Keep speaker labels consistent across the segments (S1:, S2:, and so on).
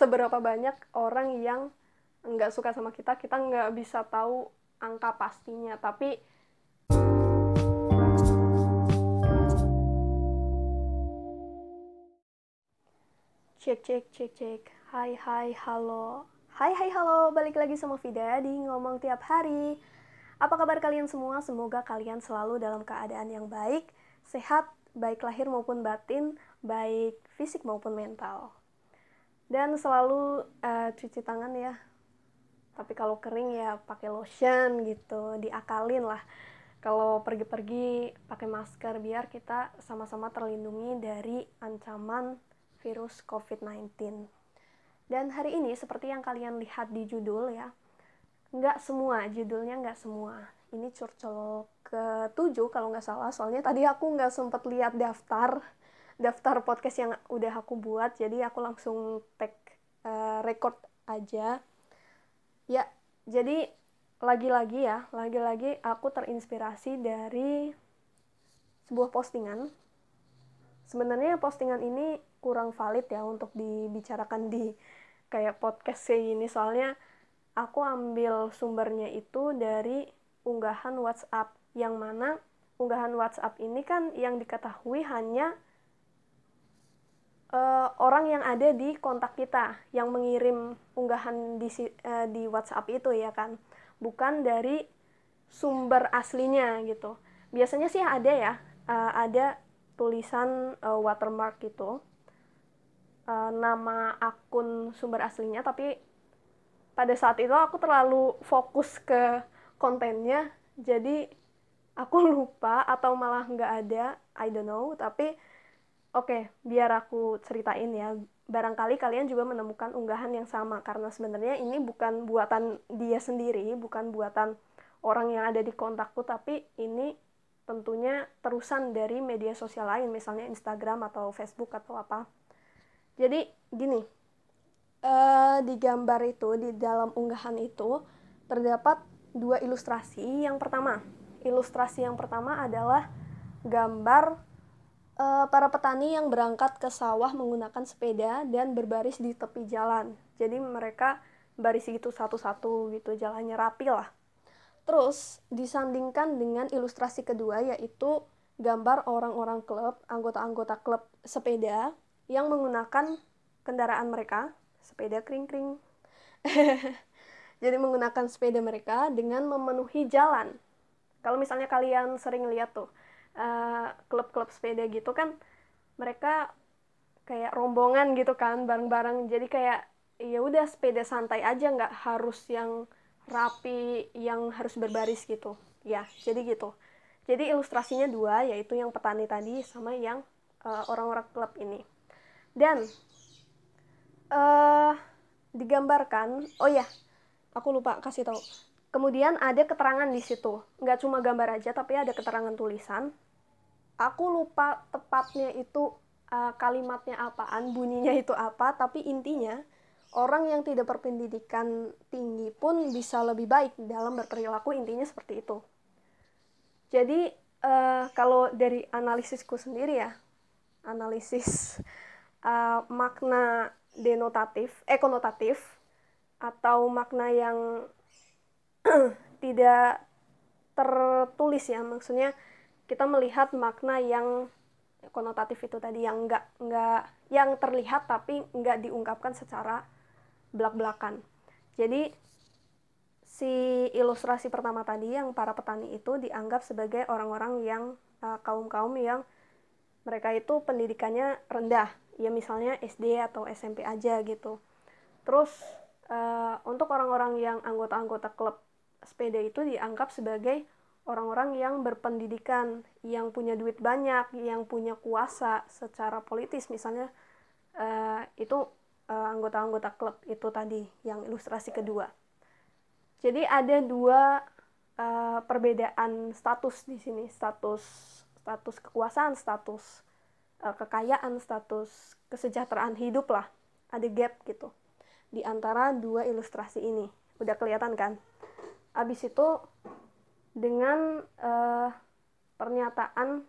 S1: seberapa banyak orang yang nggak suka sama kita kita nggak bisa tahu angka pastinya. Tapi cek cek cek cek. Hai hai halo. Hai hai halo. Balik lagi sama Vida di ngomong tiap hari. Apa kabar kalian semua? Semoga kalian selalu dalam keadaan yang baik sehat baik lahir maupun batin baik fisik maupun mental dan selalu uh, cuci tangan ya tapi kalau kering ya pakai lotion gitu diakalin lah kalau pergi-pergi pakai masker biar kita sama-sama terlindungi dari ancaman virus COVID-19. Dan hari ini seperti yang kalian lihat di judul ya, nggak semua, judulnya nggak semua. Ini curcol ke-7 kalau nggak salah, soalnya tadi aku nggak sempat lihat daftar, daftar podcast yang udah aku buat, jadi aku langsung tag uh, record aja. Ya, jadi lagi-lagi ya, lagi-lagi aku terinspirasi dari sebuah postingan. Sebenarnya postingan ini kurang valid ya untuk dibicarakan di kayak podcast kayak gini soalnya aku ambil sumbernya itu dari unggahan WhatsApp yang mana unggahan WhatsApp ini kan yang diketahui hanya uh, orang yang ada di kontak kita yang mengirim unggahan di uh, di WhatsApp itu ya kan? Bukan dari sumber aslinya gitu. Biasanya sih ada ya uh, ada tulisan uh, watermark gitu. Uh, nama akun sumber aslinya tapi pada saat itu aku terlalu fokus ke kontennya jadi aku lupa atau malah nggak ada I don't know tapi oke biar aku ceritain ya. Barangkali kalian juga menemukan unggahan yang sama karena sebenarnya ini bukan buatan dia sendiri bukan buatan orang yang ada di kontakku tapi ini tentunya terusan dari media sosial lain misalnya Instagram atau Facebook atau apa. Jadi gini uh, di gambar itu di dalam unggahan itu terdapat dua ilustrasi. Yang pertama ilustrasi yang pertama adalah gambar uh, para petani yang berangkat ke sawah menggunakan sepeda dan berbaris di tepi jalan jadi mereka baris gitu satu-satu gitu jalannya rapi lah terus disandingkan dengan ilustrasi kedua yaitu gambar orang-orang klub anggota-anggota klub sepeda yang menggunakan kendaraan mereka, sepeda kring-kring. Jadi menggunakan sepeda mereka dengan memenuhi jalan. Kalau misalnya kalian sering lihat tuh eh, klub-klub sepeda gitu kan, mereka kayak rombongan gitu kan, bareng-bareng. Jadi kayak ya udah sepeda santai aja, nggak harus yang rapi, yang harus berbaris gitu. Ya, jadi gitu. Jadi ilustrasinya dua, yaitu yang petani tadi sama yang uh, orang-orang klub ini dan uh, digambarkan oh ya aku lupa kasih tahu kemudian ada keterangan di situ. Nggak cuma gambar aja tapi ada keterangan tulisan. Aku lupa tepatnya itu uh, kalimatnya apaan bunyinya itu apa tapi intinya orang yang tidak berpendidikan tinggi pun bisa lebih baik dalam berperilaku intinya seperti itu. Jadi uh, kalau dari analisisku sendiri ya analisis uh, makna denotatif, eh konotatif atau makna yang tidak tertulis ya. Maksudnya kita melihat makna yang konotatif itu tadi yang enggak enggak yang terlihat tapi enggak diungkapkan secara belak-belakan. Jadi si ilustrasi pertama tadi yang para petani itu dianggap sebagai orang-orang yang uh, kaum-kaum yang mereka itu pendidikannya rendah. Ya misalnya SD atau SMP aja gitu. Terus uh, untuk orang-orang yang anggota-anggota klub sepeda itu dianggap sebagai orang-orang yang berpendidikan yang punya duit banyak yang punya kuasa secara politis misalnya uh, itu uh, anggota-anggota klub itu tadi yang ilustrasi kedua jadi ada dua uh, perbedaan status di sini status status kekuasaan status uh, kekayaan, status kesejahteraan hidup lah. Ada gap gitu di antara dua ilustrasi ini. Udah kelihatan kan? Abis itu dengan uh, pernyataan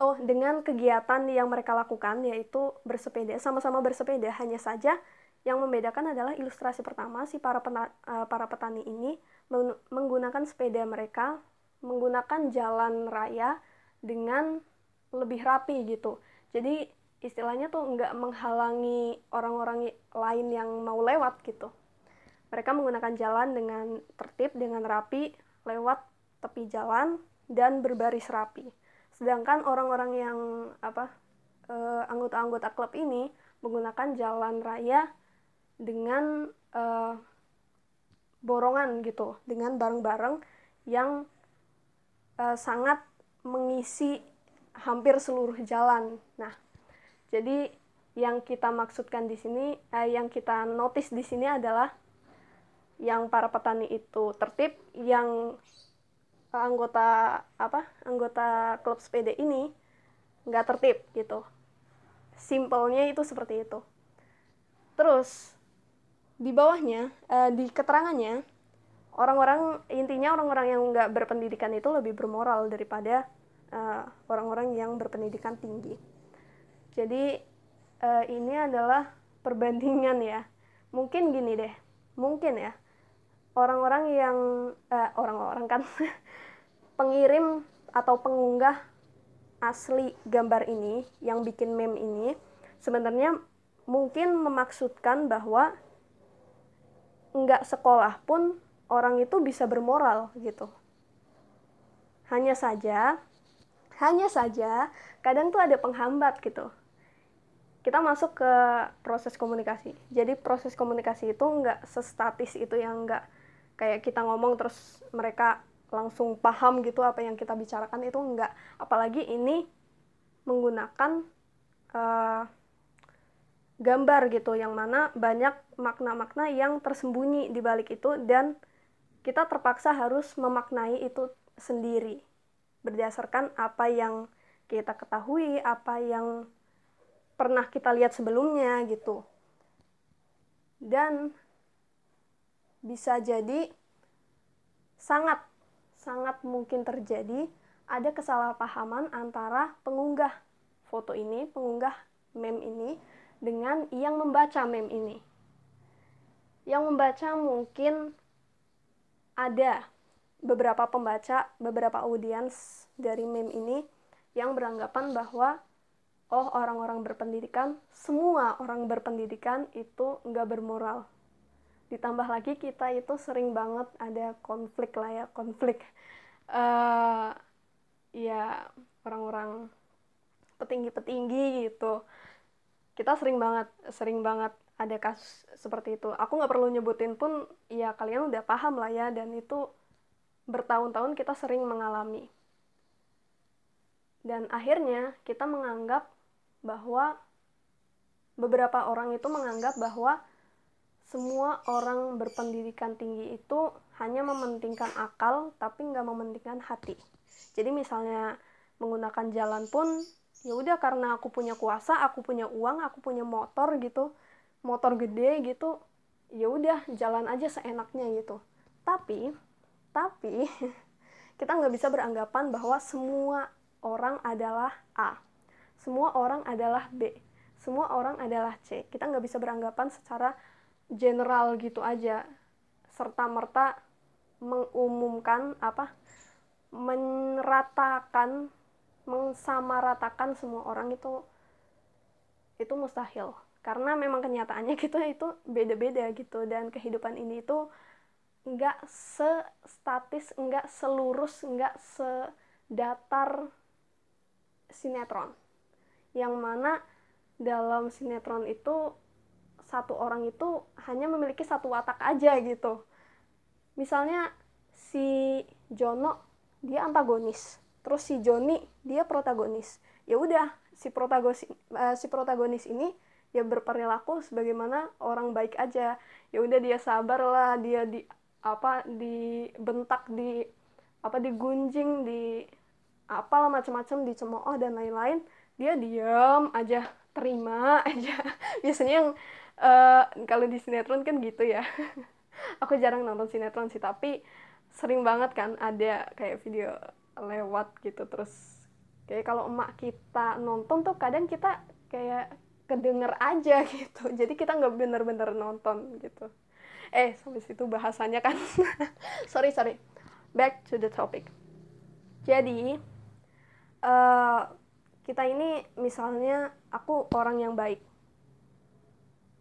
S1: oh dengan kegiatan yang mereka lakukan yaitu bersepeda sama-sama bersepeda. Hanya saja yang membedakan adalah ilustrasi pertama si para pena, uh, para petani ini menggunakan sepeda mereka menggunakan jalan raya dengan lebih rapi gitu. Jadi istilahnya tuh nggak menghalangi orang-orang lain yang mau lewat gitu mereka menggunakan jalan dengan tertib dengan rapi lewat tepi jalan dan berbaris rapi. Sedangkan orang-orang yang apa uh, anggota-anggota klub ini menggunakan jalan raya dengan uh, borongan gitu dengan bareng-bareng yang uh, sangat mengisi hampir seluruh jalan. Nah jadi yang kita maksudkan di sini uh, yang kita notice di sini adalah yang para petani itu tertib yang anggota apa anggota klub sepeda ini nggak tertib gitu. Simpelnya itu seperti itu. Terus di bawahnya uh, di keterangannya orang-orang intinya orang-orang yang nggak berpendidikan itu lebih bermoral daripada eh, orang-orang yang berpendidikan tinggi. Jadi uh, ini adalah perbandingan ya. Mungkin gini deh mungkin ya orang-orang yang orang orang-orang kan pengirim atau pengunggah asli gambar ini yang bikin meme ini sebenarnya mungkin memaksudkan bahwa nggak sekolah pun orang itu bisa bermoral gitu. Hanya saja hanya saja kadang tuh ada penghambat gitu. Kita masuk ke proses komunikasi. Jadi proses komunikasi itu nggak sestatis itu yang nggak kayak kita ngomong terus mereka langsung paham gitu apa yang kita bicarakan itu enggak apalagi ini menggunakan uh, gambar gitu yang mana banyak makna-makna yang tersembunyi di balik itu dan kita terpaksa harus memaknai itu sendiri berdasarkan apa yang kita ketahui, apa yang pernah kita lihat sebelumnya gitu. Dan bisa jadi sangat sangat mungkin terjadi ada kesalahpahaman antara pengunggah foto ini, pengunggah meme ini dengan yang membaca meme ini. Yang membaca mungkin ada beberapa pembaca, beberapa audiens dari meme ini yang beranggapan bahwa oh orang-orang berpendidikan, semua orang berpendidikan itu nggak bermoral, ditambah lagi kita itu sering banget ada konflik lah ya konflik. Uh, ya orang-orang petinggi-petinggi gitu. Kita sering banget sering banget ada kasus seperti itu. Aku nggak perlu nyebutin pun ya kalian udah paham lah ya dan itu bertahun-tahun kita sering mengalami. Dan akhirnya kita menganggap bahwa beberapa orang itu menganggap bahwa semua orang berpendidikan tinggi itu hanya mementingkan akal tapi nggak mementingkan hati. Jadi misalnya menggunakan jalan pun ya udah karena aku punya kuasa aku punya uang aku punya motor gitu motor gede gitu ya udah jalan aja seenaknya gitu. Tapi tapi kita nggak bisa beranggapan bahwa semua orang adalah A. Semua orang adalah B. Semua orang adalah C. Kita nggak bisa beranggapan secara general gitu aja. Serta merta mengumumkan apa? Meratakan mengsamaratakan semua orang itu itu mustahil. Karena memang kenyataannya kita itu beda-beda gitu. Dan kehidupan ini itu nggak se-statis, nggak selurus, nggak sedatar sinetron. Yang mana dalam sinetron itu satu orang itu hanya memiliki satu watak aja gitu. Misalnya si Jono dia antagonis. Terus si Joni dia protagonis. Ya udah si protagonis uh, si protagonis ini ya berperilaku sebagaimana orang baik aja. Ya udah dia sabar lah dia di apa dibentak di apa digunjing di apalah macam-macam dicemooh dan lain-lain dia diam aja terima aja. Biasanya yang uh, kalau di sinetron kan gitu ya. Aku jarang nonton sinetron sih tapi sering banget kan ada kayak video lewat gitu. Terus kayak kalau emak kita nonton tuh kadang kita kayak kedenger aja gitu. Jadi kita nggak bener-bener nonton gitu. Eh sampai situ bahasanya kan. Sorry sorry. Back to the topic. Jadi uh, kita ini misalnya aku orang yang baik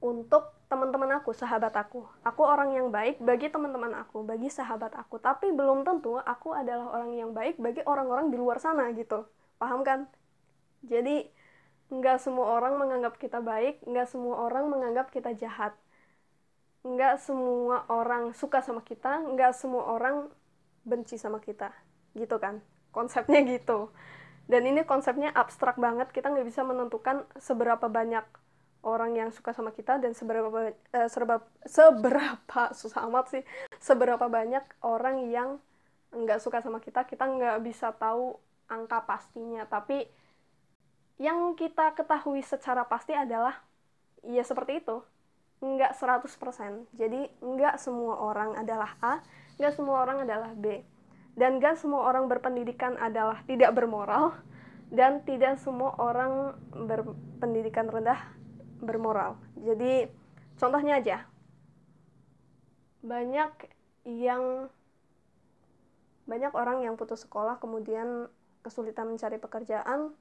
S1: untuk teman-teman aku, sahabat aku. Aku orang yang baik bagi teman-teman aku, bagi sahabat aku. Tapi belum tentu aku adalah orang yang baik bagi orang-orang di luar sana gitu. Paham kan? Jadi nggak semua orang menganggap kita baik, nggak semua orang menganggap kita jahat. Nggak semua orang suka sama kita, nggak semua orang benci sama kita. Gitu kan? Konsepnya gitu. Dan ini konsepnya abstrak banget, kita nggak bisa menentukan seberapa banyak orang yang suka sama kita dan seberapa uh, serba, seberapa susah amat sih seberapa banyak orang yang nggak suka sama kita. Kita nggak bisa tahu angka pastinya. Tapi yang kita ketahui secara pasti adalah ya seperti itu. Nggak 100% jadi nggak semua orang adalah A nggak semua orang adalah B dan nggak semua orang berpendidikan adalah tidak bermoral dan tidak semua orang berpendidikan rendah bermoral. Jadi contohnya aja, banyak yang banyak orang yang putus sekolah kemudian kesulitan mencari pekerjaan,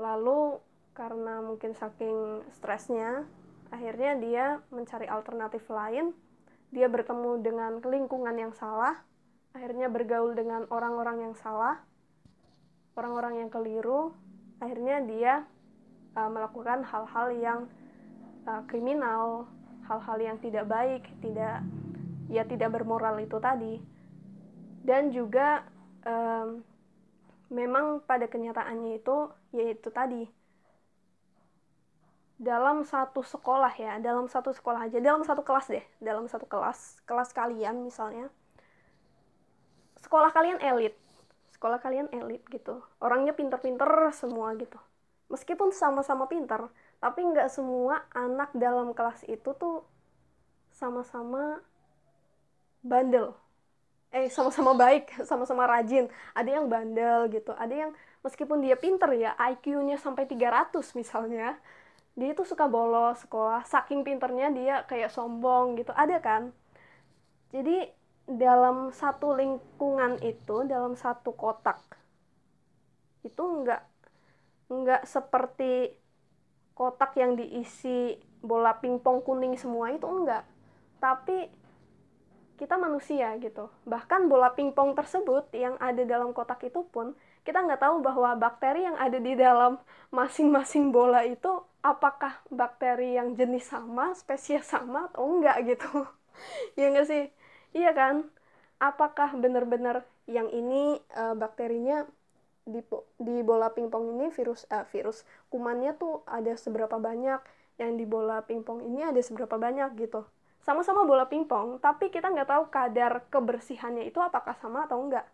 S1: lalu karena mungkin saking stresnya, akhirnya dia mencari alternatif lain, dia bertemu dengan lingkungan yang salah, akhirnya bergaul dengan orang-orang yang salah, orang-orang yang keliru, akhirnya dia uh, melakukan hal-hal yang uh, kriminal, hal-hal yang tidak baik, tidak ya tidak bermoral itu tadi. Dan juga um, memang pada kenyataannya itu yaitu tadi dalam satu sekolah ya, dalam satu sekolah aja, dalam satu kelas deh, dalam satu kelas, kelas kalian misalnya, sekolah kalian elit, sekolah kalian elit gitu, orangnya pinter-pinter semua gitu. Meskipun sama-sama pintar tapi nggak semua anak dalam kelas itu tuh sama-sama bandel. Eh sama-sama baik sama-sama rajin. Ada yang bandel gitu. Ada yang meskipun dia pinter ya IQ-nya sampai 300 misalnya dia itu suka bolos sekolah. Saking pinternya dia kayak sombong gitu. Ada kan? Jadi dalam satu lingkungan itu dalam satu kotak itu nggak nggak seperti kotak yang diisi bola pingpong kuning semua itu enggak tapi kita manusia gitu. Bahkan bola pingpong tersebut yang ada dalam kotak itu pun kita nggak tahu bahwa bakteri yang ada di dalam masing-masing bola itu apakah bakteri yang jenis sama spesies sama atau enggak gitu. Ya enggak sih iya kan? Apakah benar-benar yang ini uh, bakterinya di di bola pingpong ini virus uh, virus kumannya tuh ada seberapa banyak? Yang di bola pingpong ini ada seberapa banyak gitu? Sama-sama bola pingpong tapi kita nggak tahu kadar kebersihannya itu apakah sama atau enggak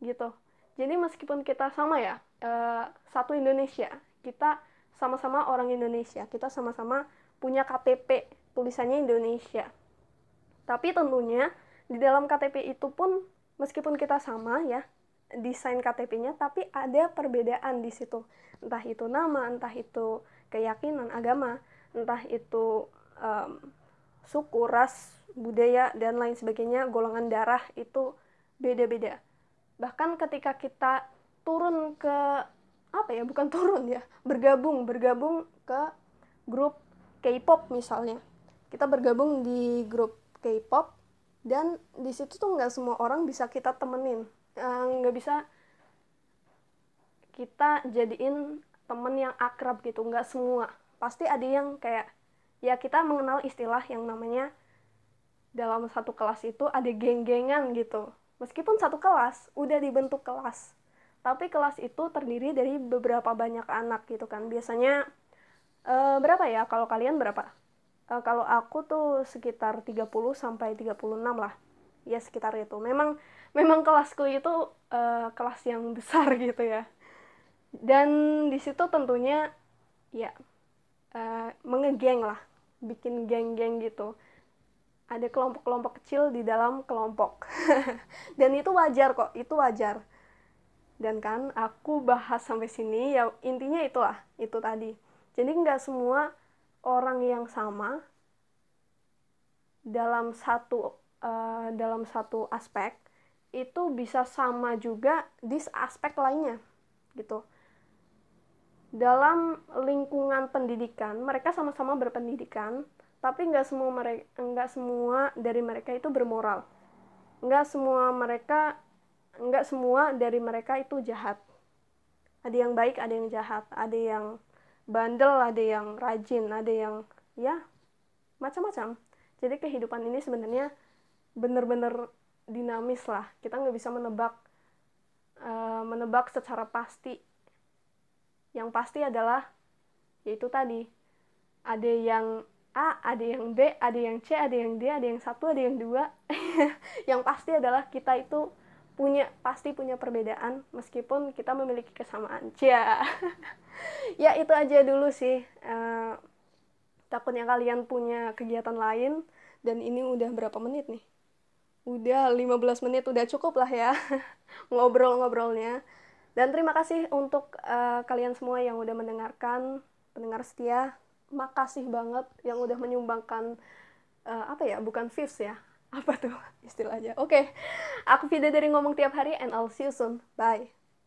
S1: gitu. Jadi meskipun kita sama ya uh, satu Indonesia kita sama-sama orang Indonesia kita sama-sama punya KTP tulisannya Indonesia tapi tentunya di dalam KTP itu pun meskipun kita sama ya desain KTP-nya tapi ada perbedaan di situ. Entah itu nama entah itu keyakinan agama entah itu um, suku ras budaya dan lain sebagainya golongan darah itu beda-beda. Bahkan ketika kita turun ke apa ya bukan turun ya bergabung bergabung ke grup K-pop misalnya. Kita bergabung di grup K-pop dan di situ tuh nggak semua orang bisa kita temenin. Eh, nggak uh, bisa kita jadiin temen yang akrab gitu nggak semua. Pasti ada yang kayak ya kita mengenal istilah yang namanya dalam satu kelas itu ada geng-gengan gitu. Meskipun satu kelas udah dibentuk kelas. Tapi kelas itu terdiri dari beberapa banyak anak gitu kan. Biasanya uh, berapa ya? Kalau kalian berapa uh, kalau aku tuh sekitar 30 sampai 36 lah. Ya sekitar itu. Memang memang kelasku itu uh, kelas yang besar gitu ya. Dan di situ tentunya ya uh, mengegeng lah. Bikin geng-geng gitu. Ada kelompok-kelompok kecil di dalam kelompok. Dan itu wajar kok. Itu wajar. Dan kan aku bahas sampai sini ya intinya itulah. Itu tadi. Jadi nggak semua orang yang sama dalam satu uh, dalam satu aspek itu bisa sama juga di aspek lainnya gitu. Dalam lingkungan pendidikan mereka sama-sama berpendidikan tapi nggak semua mereka nggak semua dari mereka itu bermoral. Nggak semua mereka nggak semua dari mereka itu jahat. Ada yang baik ada yang jahat. Ada yang bandel ada yang rajin ada yang ya macam-macam. Jadi kehidupan ini sebenarnya benar-benar dinamis lah. Kita nggak bisa menebak uh, menebak secara pasti. Yang pasti adalah yaitu tadi ada yang A, ada yang B, ada yang C, ada yang D, ada yang satu, ada yang dua. yang pasti adalah kita itu punya pasti punya perbedaan meskipun kita memiliki kesamaan. Ya. Ya itu aja dulu sih. Uh, takutnya kalian punya kegiatan lain dan ini udah berapa menit nih? Udah 15 menit udah cukup lah ya ngobrol-ngobrolnya. Dan terima kasih untuk uh, kalian semua yang udah mendengarkan pendengar setia. Makasih banget yang udah menyumbangkan uh, apa ya bukan views ya apa tuh istilahnya oke okay. aku video dari ngomong tiap hari and I'll see you soon bye